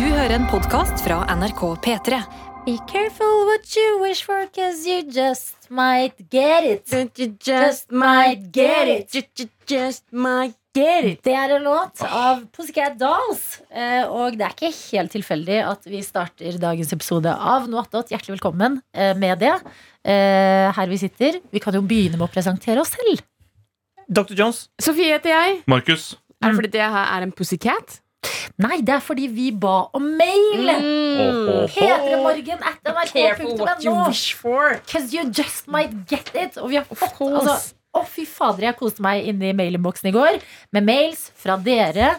Du hører en podkast fra NRK P3. Be careful what you wish for, cause you just might get it. You just might get it. You just might get it. Det er en låt av Pussycat Dolls. eh, Og det er ikke helt tilfeldig at vi starter dagens episode av Noe attåt. Hjertelig velkommen eh, med det. Eh, Her vi sitter. Vi kan jo begynne med å presentere oss selv. Dr. Jones. Sofie heter jeg. Markus. Er det fordi det her er en pussycat? Nei, det er fordi vi ba om mail. Mm. P3morgen at nrk.no. wish for. Cause you just might get it. Og vi har fått altså, Å, fy fader, jeg koste meg inne i mailinnboksen i går med mails fra dere,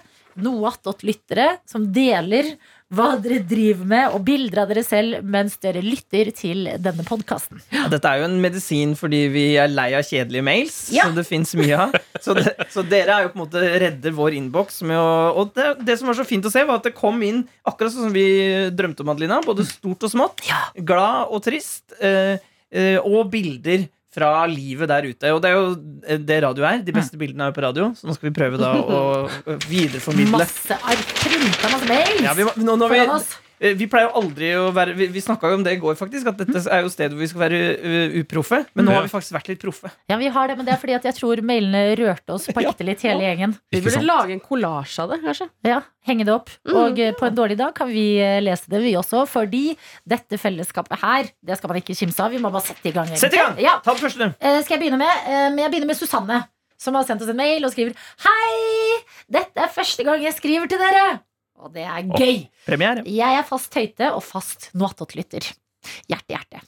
noe attåt lyttere, som deler hva dere driver med, og bilder av dere selv mens dere lytter til denne podkasten. Ja, Dette er jo en medisin fordi vi er lei av kjedelige mails. Ja. Som det finnes mye av så, det, så dere er jo på en måte redder vår innboks. Og det, det som var så fint å se, var at det kom inn akkurat sånn som vi drømte om, Adelina. Både stort og smått. Ja. Glad og trist. Eh, eh, og bilder fra livet der ute. Og det er jo eh, det radio er. De beste bildene er jo på radio, så nå skal vi prøve da å videreformidle. Masse ark, printa masse mails Ja, vi, nå, nå, vi, Vi pleier jo aldri å være Vi, vi snakka jo om det i går, faktisk. At dette er jo stedet hvor vi skal være uh, uproffe. Men nå har vi faktisk vært litt proffe. Ja, vi har det, men det er fordi at jeg tror mailene rørte oss på ekte litt, hele gjengen. Vi burde lage en kollasj av det, kanskje. Ja, Henge det opp. Mm. Og eh, på en dårlig dag kan vi eh, lese det, vi også. Fordi dette fellesskapet her, det skal man ikke kimse av. Vi må bare sette i gang. Sett i gang! Ja. Ta det første, du. Eh, skal jeg begynne med? Eh, jeg begynner med Susanne, som har sendt oss en mail og skriver Hei! Dette er første gang jeg skriver til dere! Og det er gøy. Premiere. Jeg er fast høyte og fast noattåt-lytter. Hjerte, hjerte.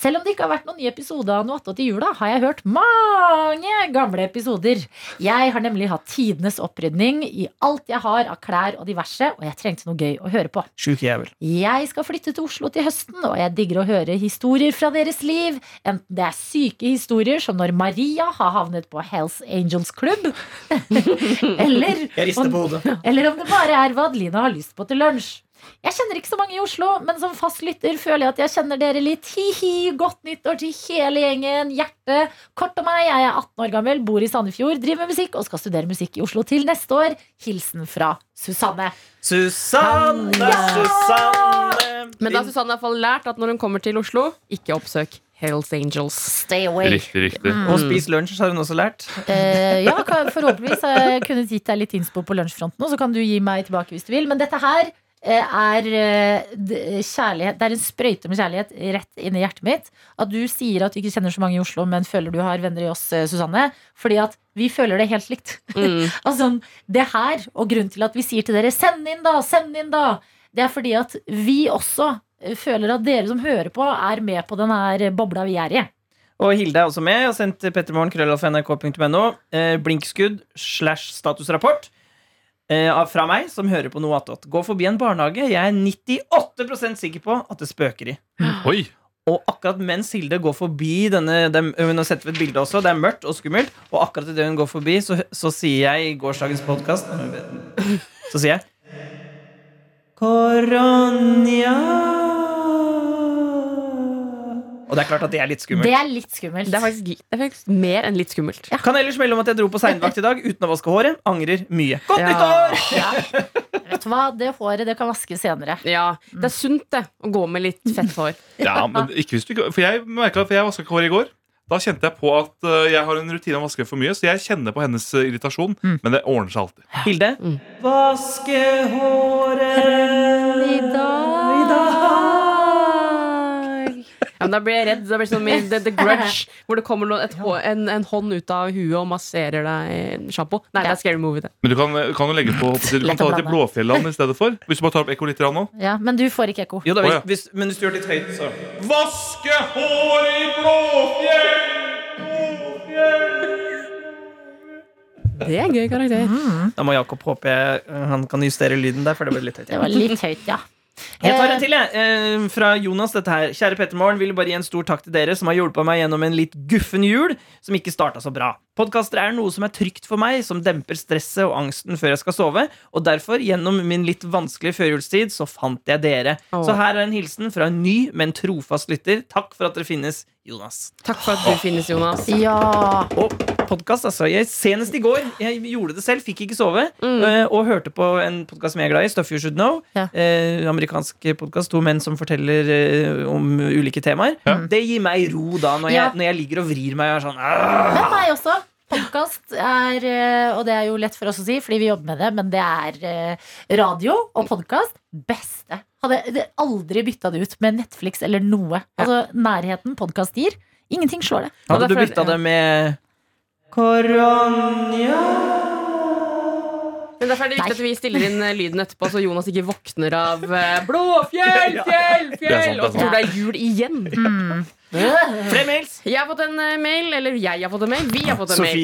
Selv om det ikke har vært noen ny episode av Noattåt i jula, har jeg hørt mange gamle episoder. Jeg har nemlig hatt tidenes opprydning i alt jeg har av klær og diverse, og jeg trengte noe gøy å høre på. Sjuk jævel. Jeg skal flytte til Oslo til høsten, og jeg digger å høre historier fra deres liv. Enten det er syke historier, som når Maria har havnet på Hells Angels Club, eller, hodet. eller om det bare er hva Adelina har lyst på til lunsj. Jeg kjenner ikke så mange i Oslo, men som fast lytter føler jeg at jeg kjenner dere litt. Hi-hi, godt nyttår til hele gjengen. Hjerte. Kort om meg, jeg er 18 år gammel, bor i Sandefjord, driver med musikk og skal studere musikk i Oslo til neste år. Hilsen fra Susanne. Susanne, Ja. Susanne. Men da har Susanne i hvert fall lært at når hun kommer til Oslo, ikke oppsøk Hells Angels. Stay away. Riktig, riktig. Og spis lunsj, har hun også lært. Eh, ja, forhåpentligvis har jeg kunnet gitt deg litt innspo på lunsjfronten, og så kan du gi meg tilbake hvis du vil. Men dette her er eh, kjærlighet Det er en sprøyte med kjærlighet rett inn i hjertet mitt. At du sier at du ikke kjenner så mange i Oslo, men føler du har venner i oss, eh, Susanne. Fordi at vi føler det helt likt. Mm. Altså, det her, og grunnen til at vi sier til dere 'send inn, da', send inn, da, det er fordi at vi også eh, føler at dere som hører på, er med på den her bobla vi er i. Og Hilde er også med. Jeg har sendt pettermorgen krøllalfa.nrk.no. Eh, blinkskudd slash statusrapport. Eh, fra meg, som hører på noe attåt. Gå forbi en barnehage jeg er 98% sikker på at det spøker i. Oi! Og akkurat mens Hilde går forbi denne er- Hun har sett et bilde også. Det er mørkt og skummelt. Og akkurat idet hun går forbi, så, så sier jeg i gårsdagens podkast Så sier jeg Koronia Og det er klart at det er litt skummelt. Det er litt skummelt. Det er faktisk, det er faktisk mer enn litt skummelt. Kan ellers melde om at jeg dro på seinvakt i dag uten å vaske håret. Angrer mye. Godt Ja. nyttår! Ja. Vet du hva, det håret det kan vaskes senere. Ja, Det er sunt det å gå med litt fett hår. Ja, men ikke hvis du ikke For jeg merket at for jeg vaska ikke håret i går. Da kjente jeg på at uh, jeg har en rutine om å vaske for mye, så jeg kjenner på hennes irritasjon. irritasjon. Men det ordner seg alltid. Hilde. Mm. Vaske håret I dag Ja, men Da blir jeg redd. Da blir det som i The, the Grudge, hvor det kommer noe, et, en, en hånd ut av huet og masserer deg i sjampo. Nei, det er Scary Movie, det. Men du kan, kan jo legge på Du kan ta det til Blåfjelland i stedet for. Hvis du bare tar opp ekko litt nå. Ja, men du får ikke ekko. Jo da, hvis, hvis, men hvis du gjør det litt høyt, så Vaske håret i Blåfjell! Det er en gøy karakter. Da må Jakob håpe jeg, han kan justere lyden der, for det ble litt høyt. Det var litt høyt, ja. Jeg tar en til, jeg. Eh, fra Jonas, dette her. Kjære Petter Pettermorgen, vil bare gi en stor takk til dere som har hjulpet meg gjennom en litt guffen jul som ikke starta så bra. Podkaster er noe som er trygt for meg, som demper stresset og angsten før jeg skal sove. Og derfor, gjennom min litt vanskelige førjulstid, så fant jeg dere. Oh. Så her er en hilsen fra en ny, men trofast lytter. Takk for at dere finnes, Jonas. Takk for at du finnes, Jonas. Ja. Og podkast, altså. Jeg, senest i går, jeg gjorde det selv, fikk ikke sove. Mm. eh, Og hørte på en podkast som jeg er glad i, Stuff You Should Know. Ja. Eh, amerikansk podkast, to menn som forteller eh, om ulike temaer. Ja. Det gir meg ro da, når jeg, når jeg ligger og vrir meg og er sånn «Åh!» er meg også. Podkast er, eh, og det er jo lett for oss å si, fordi vi jobber med det, men det er eh, radio og podkast beste. Hadde det aldri bytta det ut med Netflix eller noe. Altså Nærheten podkast gir. Ingenting slår det. Hadde du bytta det med Koronja Men Derfor er det viktig Nei. at vi stiller inn eh, lyden etterpå, så Jonas ikke våkner av eh, blå fjell, fjell, og tror det er jul igjen. Flere mails! Jeg har fått en eh, mail, eller jeg har fått en mail. Vi har fått en mail.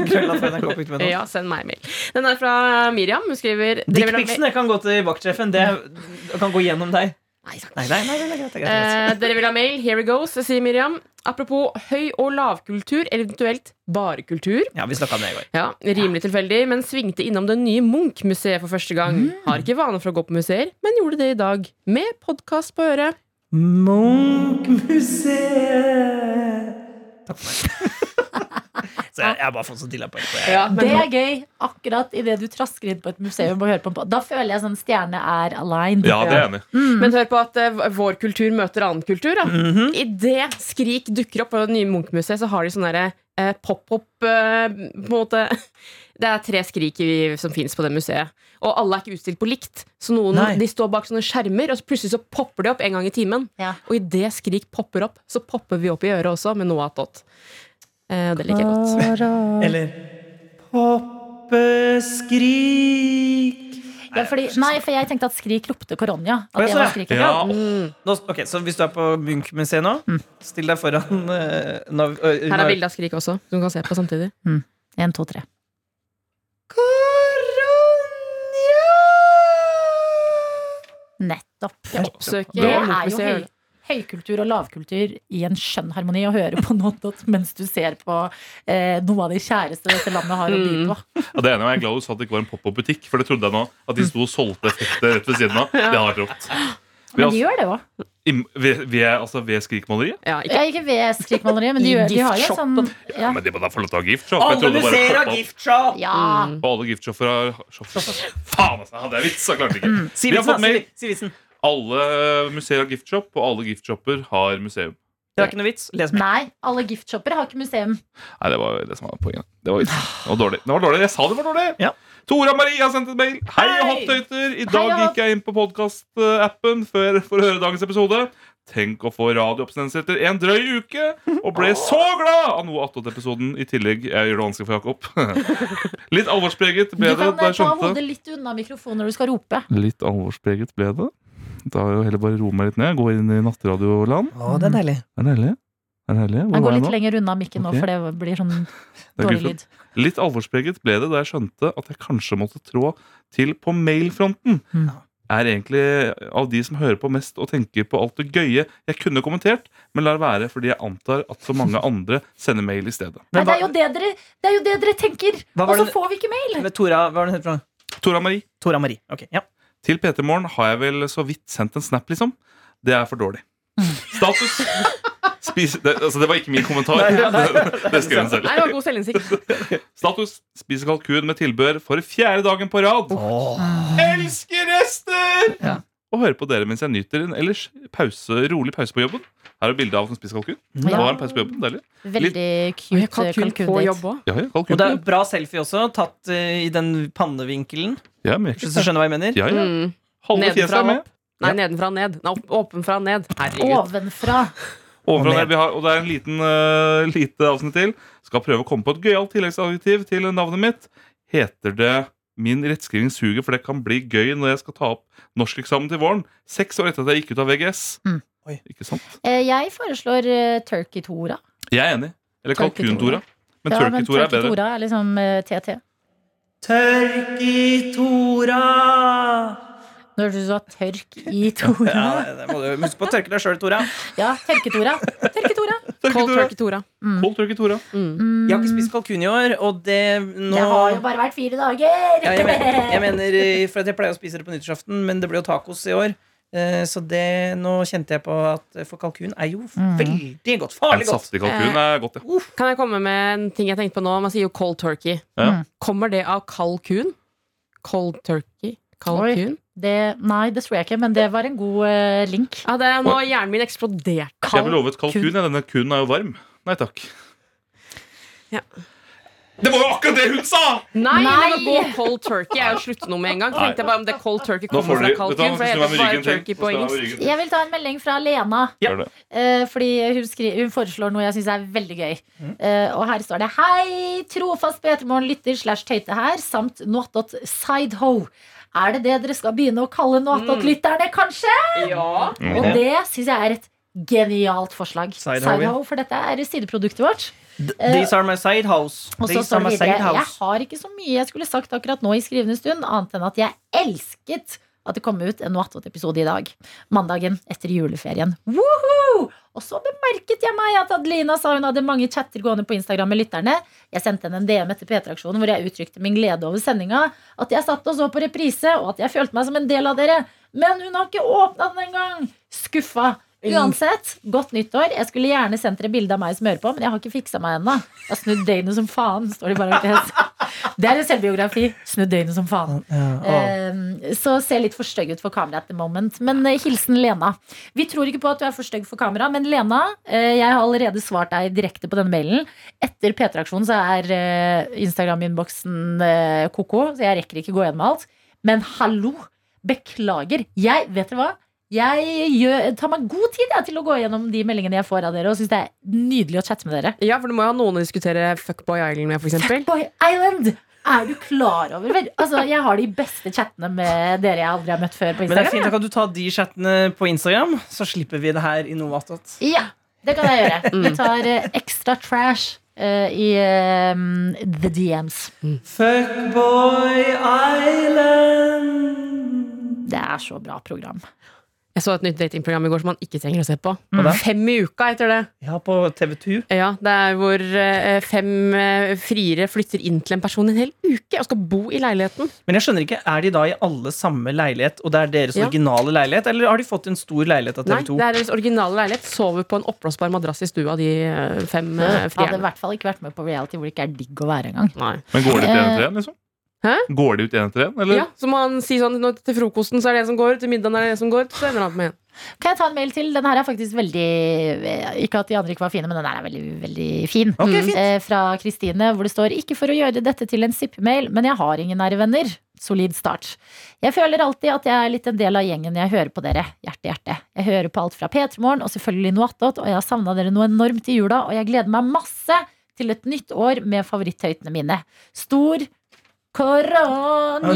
Krøllalfa.nrk.no. Ja, send meg mail. Den er fra Miriam. Hun skriver dere vil ha kan gå til vaktsjefen. Det kan gå gjennom deg. Nei, Nei, nei, nei, nei, det er greit, det er greit. Eh, dere vil ha mail? Here it goes, sier Miriam. Apropos høy- og lavkultur, eventuelt bare kultur. Ja, vi om det i går. Ja, Rimelig tilfeldig, men svingte innom det nye Munch-museet for første gang. Har ikke vane for å gå på museer, men gjorde det i dag. Med podkast på øret. Munch-museet. Takk for meg. Så jeg, jeg har bare fått så det. Ja, men Det er gøy akkurat idet du trasker inn på et museum og hører på en pod- Da føler jeg sånn stjerne er aligned. Ja, det er enig Mm. Men hør på at uh, vår kultur møter annen kultur. Da. -hmm. Idet Skrik dukker opp på det nye Munch-museet, så har de sånn derre uh, pop-opp uh, på en måte Det er tre Skrik i, som fins på det museet. Og alle er ikke utstilt på likt. Så noen Nei. de står bak sånne skjermer, og så plutselig så popper de opp en gang i timen. Ja. Og idet Skrik popper opp, så popper vi opp i øret også med noe attåt. Eh, det liker jeg godt. Eller Poppeskrik. Ja, fordi, nei, for jeg tenkte at Skrik ropte koronja. At det så var ja. skriket. Ja. Mm. Nå, ok, Så hvis du er på Munch-museet nå, still deg foran uh, nav, uh, Her er bilde av Skrik også, som du kan se på samtidig. En, to, tre. Nettopp. Oppsøker Det er jo høy, høykultur og lavkultur i en skjønn harmoni å høre på noe mens du ser på eh, noe av de kjæreste dette landet har å by på. Ja, det ene var jeg glad du sa at det ikke var en pop-opp-butikk, for det trodde jeg nå. At de sto og solgte effekter rett ved siden av. Det hadde vært rått. Men har- de gjør det òg. Ved, ved, altså ved Skrikmaleriet? Ja, ikke Ja, ikke ved Skrikmaleriet, men de, gjør, de har jo sånn ja. Men de må da få lov til å ha giftshop. Jeg Alle du ser museer har giftshop! ja. Mm. Og alle giftshopper har shop. Faen, altså! Hadde jeg vits, så klarte jeg ikke. Mm. Vi har fått mail. Alle museer har giftshop, og alle giftshopper har museum. Det var ikke noe vits. Les meg. Nei, alle giftshopper har ikke museum. Nei, det var det som var poenget. Det var, vitsen. det var dårlig. Det var dårlig. Jeg sa det var dårlig! Ja. Tora Marie har sendt en mail. Hei, Hei! hopptøyter! I dag Hei, hopp. gikk jeg inn på podkastappen for, for å høre dagens episode. Tenk å få radiooppsendelse etter en drøy uke, og ble så glad av noe attåt-episoden. I tillegg jeg gjør det vanskelig for Jakob. Litt alvorspreget ble det kan da eh, jeg ta skjønte hodet litt unna mikrofonen når du skal rope. Litt alvorspreget ble det. Da er jo heller bare roe meg litt ned. Gå inn i natteradioland. Å, det er deilig. Er deilig. Det Er deilig. Hvor Jeg går litt jeg lenger unna mikken nå, Ok. for det blir sånn dårlig lyd. Litt alvorspreget ble det da jeg skjønte at jeg kanskje måtte trå til på mailfronten. Mm. Er egentlig av de som hører på mest og tenker på alt det gøye jeg kunne kommentert, men lar være fordi jeg antar at så mange andre sender mail i stedet. Nei, det, er jo det, dere, det er jo det dere tenker! Og så får vi ikke mail! Tora, hva var det hun het? Tora Marie, Tora Marie. Ok, ja. Til PT Morgen har jeg vel så vidt sendt en snap, liksom. Det er for dårlig. Status. Spis, det, altså det var ikke min kommentar. Det, det skrev hun selv. Nei, det var god selvinnsikt. Status. Spiser kalkun med tilbør for fjerde dagen på rad. Elsker rester! Ja. Og hører på dere mens jeg nyter en ellers pause, rolig pause på jobben. Her er bilde av som spiser kalkun. Ja. Og har en pause på jobben, deilig Veldig cute kalkun på jobb òg. Ja, ja, Og det er bra selfie også, tatt eh, i den pannevinkelen. Ja, Hvis du skjønner hva jeg mener. ja, ja. Mm. Halve fjeset Nedenfra er med. opp. Nei, nedenfra og ned. Nei, åpenfra og ned. Herregud. Ovenfra. Ovenfra Og har, og det er en liten uh, lite avsnitt til. Skal prøve å komme på et gøyalt tilleggsadjektiv til navnet mitt. Heter det Min rettskriving suger, for det kan bli gøy når jeg skal ta opp norskeksamen til våren. Seks år etter at jeg gikk ut av VGS. Mm. Oi. Ikke sant? Eh, Jeg foreslår uh, Turkey Tora. Jeg er enig. Eller kalkun-Tora. Men Ja, turkey-Tora er Turkey bedre. Tora er liksom uh, TT. Tørki-Tora! Når du sa tørk i Tora. Ja, det må du huske på å tørke deg sjøl, Tora. Ja, Tørke-Tora. Tørke-Tora. turkey, Cold Tora. turkey Tora. Cold turkey, Tora. Mm. Jeg har ikke spist kalkun i år, og det nå Det har jo bare vært fire dager! ja, jeg, mener, jeg mener eh, For at jeg pleier å spise det på nyttårsaften, men det ble jo tacos i år. Eh, Så det, nå kjente jeg på at eh, For kalkun er jo Mm. veldig godt. Farlig godt. saftig kalkun er godt, ja. Kan jeg komme med en ting jeg tenkte på nå? Man sier jo cold turkey. Ja. Kommer det av kalkun? Cold turkey? Kalkun? Det, nei, det tror jeg ikke, men det var en god uh, link. Ja, det er nå hjernen min eksplodert. Jeg ble lovet kalkun. Ja. Denne kunen er jo varm. Nei takk. Ja. Det var jo akkurat det hun sa! Nei, Nei. det var gå cold turkey. Jeg er jo slutte noe med en gang. Tenkte jeg bare om det cold turkey Nå kommer fra kalkun. For heter bare turkey på engelsk. Jeg vil ta en melding fra Lena. Ja. Eh, fordi hun, skriver, hun foreslår noe jeg syns er veldig gøy. Eh, og her står det Hei, trofast P3morgen lytter slash tøyte her, samt noatot sideho. Er det det dere skal begynne å kalle noatot-lytterne, kanskje? Ja. Og det syns jeg er et genialt forslag. Sideho, For dette er sideproduktet vårt. D- These are my side house. Og så står det videre Jeg har ikke så mye jeg skulle sagt akkurat nå i skrivende stund, annet enn at jeg elsket at det kom ut en Noatot-episode i dag. Mandagen etter juleferien. Woohoo! Og så bemerket jeg meg at Adelina sa hun hadde mange chatter gående på Instagram med lytterne. Jeg sendte henne en DM etter P3-aksjonen hvor jeg uttrykte min glede over sendinga. At jeg satt og så på reprise, og at jeg følte meg som en del av dere. Men hun har ikke åpna den engang! Skuffa. Uansett, godt nyttår. Jeg skulle gjerne sendt dere bilde av meg som hører på, men jeg har ikke fiksa meg ennå. Jeg har snudd døgnet som faen, står det bare. Det er en selvbiografi. Snudd døgnet som faen. Ja, å. Eh, Så ser litt for stygg ut for kamera at the moment. Men eh, hilsen Lena. Vi tror ikke på at du er for stygg for kamera, men Lena, eh, jeg har allerede svart deg direkte på denne mailen. Etter P3-aksjonen så er Instagram-innboksen koko, så jeg rekker ikke gå gjennom alt. Men hallo! Beklager. Jeg, vet dere hva? Jeg gjør, tar meg god tid jeg, til å gå gjennom de meldingene jeg får av dere, og syns det er nydelig å chatte med dere. Ja, for du må jo ha noen å diskutere Fuckboy Island med, f.eks. Fuckboy Island! Er du klar over? Altså, Jeg har de beste chattene med dere jeg aldri har møtt før på Men det er fint, da kan du ta de chattene på Instagram, så slipper vi det her i noe attåt. Ja, det kan jeg gjøre. Vi tar eh, ekstra trash uh, i um, the DMs. Fuckboy Island. Det er så bra program. Jeg så et nytt datingprogram i går som man ikke trenger å se på. Mm. Fem i uka heter det. Ja, på TV2. Ja, Det er hvor eh, fem eh, friere flytter inn til en person en hel uke og skal bo i leiligheten. Men jeg skjønner ikke, er de da i alle samme leilighet, og det er deres Ja. originale leilighet, eller har de fått en stor leilighet av TV2? Nei, det er deres originale leilighet. Sover på en oppblåsbar madrass i stua, de eh, fem frierne. Hadde i hvert fall ikke vært med på reality hvor det ikke er digg å være engang. Nei. Men går de til en liksom? Hæ? Går de ut én etter én. Ja, så må han si sånn til frokosten så er det en som går, til middagen er det en som går, så ender han med en. Kan jeg ta en mail til? Den her er faktisk veldig Ikke at de andre ikke var fine, men den her er veldig, veldig fin. Okay, fint. Eh, fra Kristine, hvor det står Ikke for å gjøre dette til en sippemail, men jeg har ingen nære venner. Solid start. Jeg føler alltid at jeg er litt en del av gjengen når jeg hører på dere. Hjerte, hjerte. Jeg hører på alt fra P3morgen og selvfølgelig noe attåt, og jeg har savna dere noe enormt i jula, og jeg gleder meg masse til et nytt år med favoritthøytene mine. Stor korona.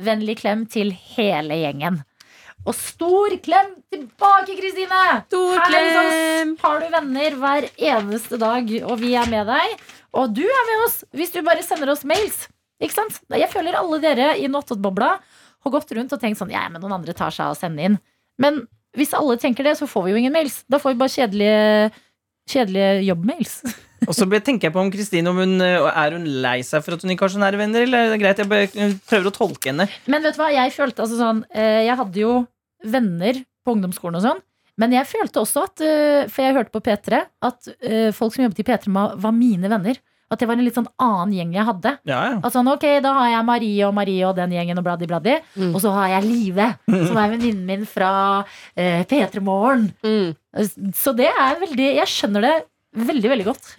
Vennlig klem til hele gjengen. Og stor klem tilbake, Kristine! Stor Her klem! har du venner hver eneste dag, og vi er med deg. Og du er med oss hvis du bare sender oss mails. Ikke sant? Jeg føler alle dere i Nottot-bobla har gått rundt og tenkt sånn Ja, men noen andre tar seg av å sende inn. Men hvis alle tenker det, så får vi jo ingen mails. Da får vi bare kjedelige, kjedelige jobbmails. Og så tenker jeg på om Kristine om hun eh, er hun lei seg for at hun ikke har så nære venner, eller er det greit? Jeg prøver å tolke henne. Men vet du hva, jeg følte altså sånn eh, Jeg hadde jo venner på ungdomsskolen og sånn. Men jeg følte også at, eh, for jeg hørte på P3, at folk som jobbet i P3 var mine venner. At det var en litt sånn annen gjeng jeg hadde. Ja, ja. Altså, sånn, ok, Da har jeg Marie og Marie og den gjengen og bladdi bladdi. Mm. Og så har jeg Live, som er venninnen min fra eh, P3 Morgen. Mm. Så det er veldig Jeg skjønner det veldig, veldig godt.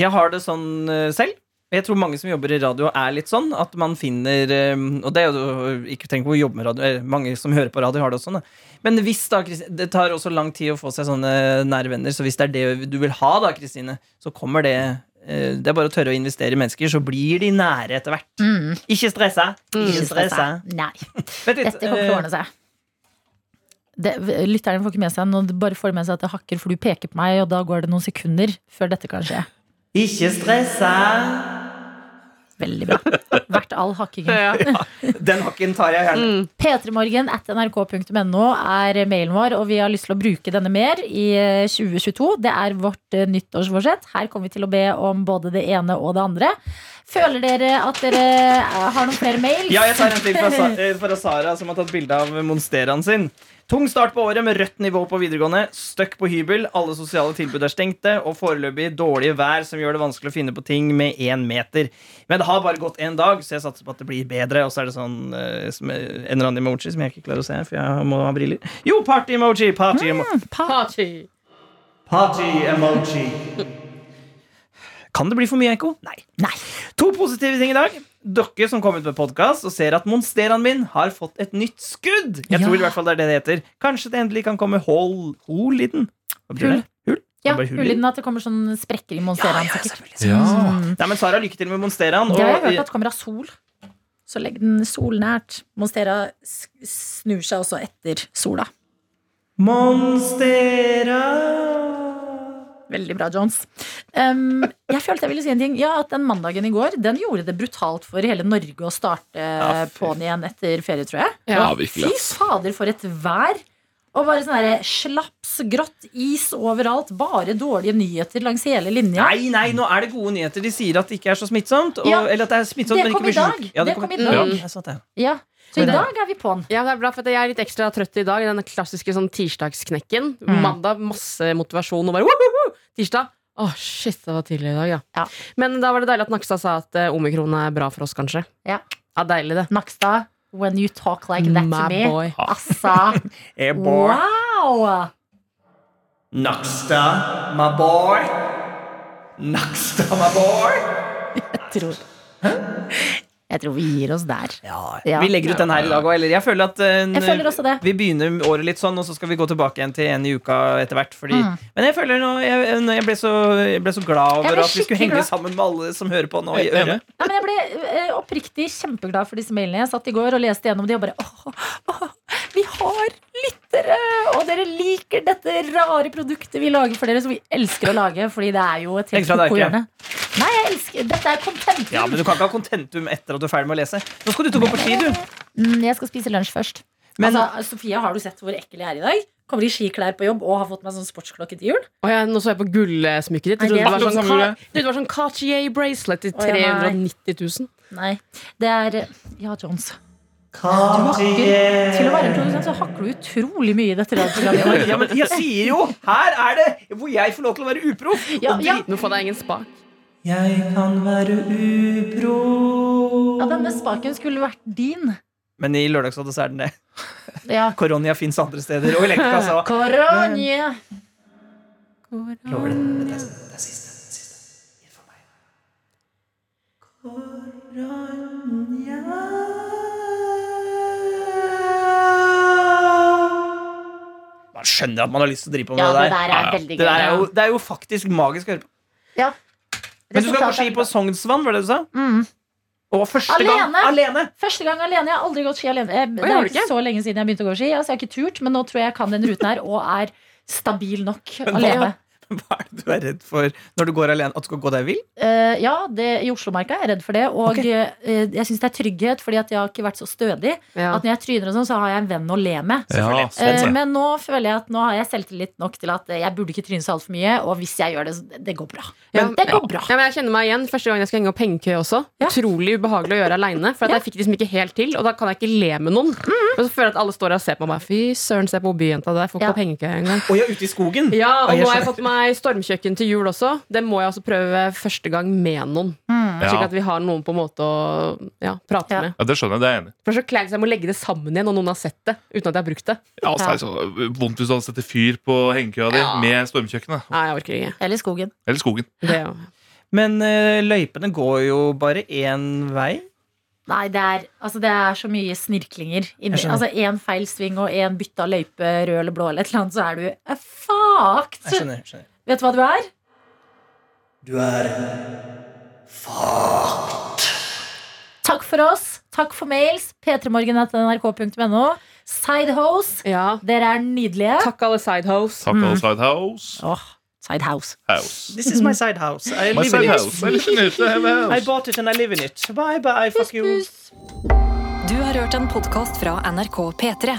Jeg har det sånn eh, selv. Jeg tror mange som jobber i radio, er litt sånn at man finner eh, Og det er jo ikke tenk på å jobbe med radio, eh, mange som hører på radio, har det også. sånn. Men hvis da, det tar også lang tid å få seg sånne nære venner, så hvis det er det du vil ha, da, Kristine, så kommer det eh, Det er bare å tørre å investere i mennesker, så blir de nære etter hvert. Mm. Ikke stressa. Ikke stressa. Nei. Dette kommer til å eh, ordne seg. Det, lytterne får ikke med seg Nå bare får med seg at det hakker, for du peker på meg, og da går det noen sekunder før dette kan skje. Ikke stressa. Veldig bra. Verdt all hakkingen. Ja. Den hakken tar jeg gjerne. Mm. P3morgen at nrk.no er mailen vår, og vi har lyst til å bruke denne mer i eh, 2022. Det er vårt eh, nyttårsforsett. Her kommer vi til å be om både det ene og det andre. Føler dere at dere eh, har noen flere mails? Ja, jeg tar en til fra, Sa eh, fra Sara, som har tatt bilde av monsteraen sin. Tung start på året med rødt nivå på videregående. Støkk på hybel. Alle sosiale tilbud er stengte. Og foreløpig dårlige vær som gjør det vanskelig å finne på ting med én meter. Men det har bare gått én dag, så jeg satser på at det blir bedre. Og så er det sånn uh, en eller annen emoji som jeg ikke klarer å se, for jeg må ha briller. Jo, party-emoji! Party-emoji. Party. Party-emoji. Kan det bli for mye ekko? Nei. Nei. To positive ting i dag. Dere som kom ut med podkast og ser at monsteraen min har fått et nytt skudd. Jeg Ja. tror i hvert fall det er det det heter. Kanskje det endelig kan komme hol, hol i den. Hva betyr Hull. det? Hull? Ja, hulliden at det kommer sånn sprekker i monsteraen. ja, sikkert. selvfølgelig. Mm. Nei, men Sara, lykke til med monsteraen. Det har jeg hørt at kommer av sol. Så legg den solnært. Monstera snur seg også etter sola. Monstera Veldig bra, Jones. Um, jeg følte jeg ville si en ting. Ja, at Den mandagen i går Den gjorde det brutalt for hele Norge å starte Ja, på'n igjen etter ferie, tror jeg. Ja, virkelig, Fy fader, for et vær! Og bare sånn derre slaps, grått, is overalt. Bare dårlige nyheter langs hele linja. Nei, nei, nå er det gode nyheter. De sier at det ikke er så smittsomt. Og, Ja. Eller at det er smittsomt, Det men ikke blir sjuk. Ja, Det kom kom i dag. det er det. Ja, Så i dag er vi på'n. Ja, det er bra, for jeg er litt ekstra trøtt i dag. Den klassiske sånn tirsdagsknekken. Mm. Mandag masse motivasjon og bare «Wohoho!» Tirsdag Åh, shit, det var tidlig i dag, ja. Ja. Men da var det deilig at Nakstad sa at eh, omikron er bra for oss, kanskje. Ja. ja deilig, det. Nakstad, when you talk like that My to me. boy. Altså, Hey, boy. wow! Nakstad, my boy. Nakstad, my boy. Jeg tror, jeg tror vi gir oss der. Ja, Ja. Vi legger ut den her i dag òg, eller? Jeg føler at en, Jeg føler også det. Vi begynner året litt sånn, og så skal vi gå tilbake igjen til en i uka etter hvert. Fordi, Mm. Men jeg føler nå Jeg, jeg, ble, så, jeg ble så glad over at vi skulle henge glad. sammen med alle som hører på nå i øret. Ja, men jeg ble eh, oppriktig kjempeglad for disse mailene. Jeg satt i går og leste gjennom de og bare åh, åh, vi har lyttere! Og dere liker dette rare produktet vi lager for dere, som vi elsker å lage. Fordi det er jo et helt koko ikke? hjørne. Nei, jeg elsker Dette er contentum. Ja, Men du kan ikke ha kontentum etter at du er ferdig med å lese. Nå skal du ut og gå på ski, du. Mm, jeg skal spise lunsj først. Men- altså, Sofia, har du sett hvor ekkel jeg er i dag? Kommer i skiklær på jobb og har fått meg sånn sportsklokke til jul. Og ja, nå så jeg på gullsmykket ditt. Nei, Jeg trodde det det, var sånn, Ka- det var sånn Cartier bracelet til Å, ja, nei. 390 000. Nei, det er Ja, Jones. Du hakker, til å være en produsent så hakker du utrolig mye i dette radioprogrammet. Ja, men jeg sier jo! Her er det hvor jeg får lov til å være uproff. Ja, Og ja. Nå får deg ingen spak. Jeg kan være ubro. ja, denne spaken skulle vært din. Men i Lørdagsrådet så er den det. Ja. Koronia fins andre steder. Og Elektrikassa Koronia Koronia Lover det. Det er, det er siste. siste. Gi for meg. Man skjønner at man har lyst til å drive på med Ja, det det der. der er veldig Det, der er jo, det er jo faktisk magisk å høre på. Ja. Men du skal gå ski på Sognsvann, var det du sa? Mm. Og første gang Alene. alene! Første gang alene. Jeg har aldri gått ski alene. Jeg, Det er ikke? så lenge siden jeg begynte å gå ski. Altså, jeg har ikke turt, men nå tror jeg jeg kan den ruten her og er stabil nok alene. Hva er det du er redd for når du går alene? At du skal gå deg vill? Uh, ja, det, i Oslomarka er jeg redd for det. Og okay. uh, jeg syns det er trygghet, fordi at jeg har ikke vært så stødig. Ja. At når jeg tryner og sånn, så har jeg en venn å le med. Ja, sånn, men nå føler jeg at nå har jeg selvtillit nok til at jeg burde ikke tryne så altfor mye. Og hvis jeg gjør det, så det går bra. Ja, det går bra. Ja, men jeg kjenner meg igjen Første gang jeg skal henge opp hengekøye også. Ja. Utrolig ubehagelig å gjøre aleine. For at Ja. jeg fikk det liksom ikke helt til, og da kan jeg ikke le med noen. Og så føler jeg at alle står og ser på meg. Fy søren, se på byjenta der. Får ikke Ja. opp hengekøye engang. Og jeg er ute i skogen? Ja, og nå har jeg fått meg stormkjøkken til jul også. Det må jeg også prøve første gang med noen. Mm. Slik at vi har noen på en måte å ja, prate Ja. med. ja, det skjønner jeg. Det er jeg enig. For så kleint jeg må legge det sammen igjen når noen har sett det. Uten at jeg har brukt det. Ja, så er det så vondt hvis du hadde setter fyr på hengekøya di Ja. med stormkjøkkenet. Nei, jeg orker ikke. Eller skogen. Eller skogen. Det, Men uh, løypene går jo bare én vei. Nei, det er, altså, det er så mye snirklinger. Inni. Altså Én feil sving og én bytta løype, rød eller blå, eller et eller annet, så er du eh, fucked. Jeg skjønner. jeg skjønner. Vet du hva du er? Du er fucked. Takk for oss. Takk for mails. p3morgen.nrk.no. Sidehose. Ja. Dere er nydelige. Takk, alle sidehose. Takk, alle sidehose. Mm. Oh. Sidehouse. This is my sidehouse. I my live side in house. it. I bought it and I live in it. Bye bye, fuck you. Du har hørt en podkast fra NRK P3.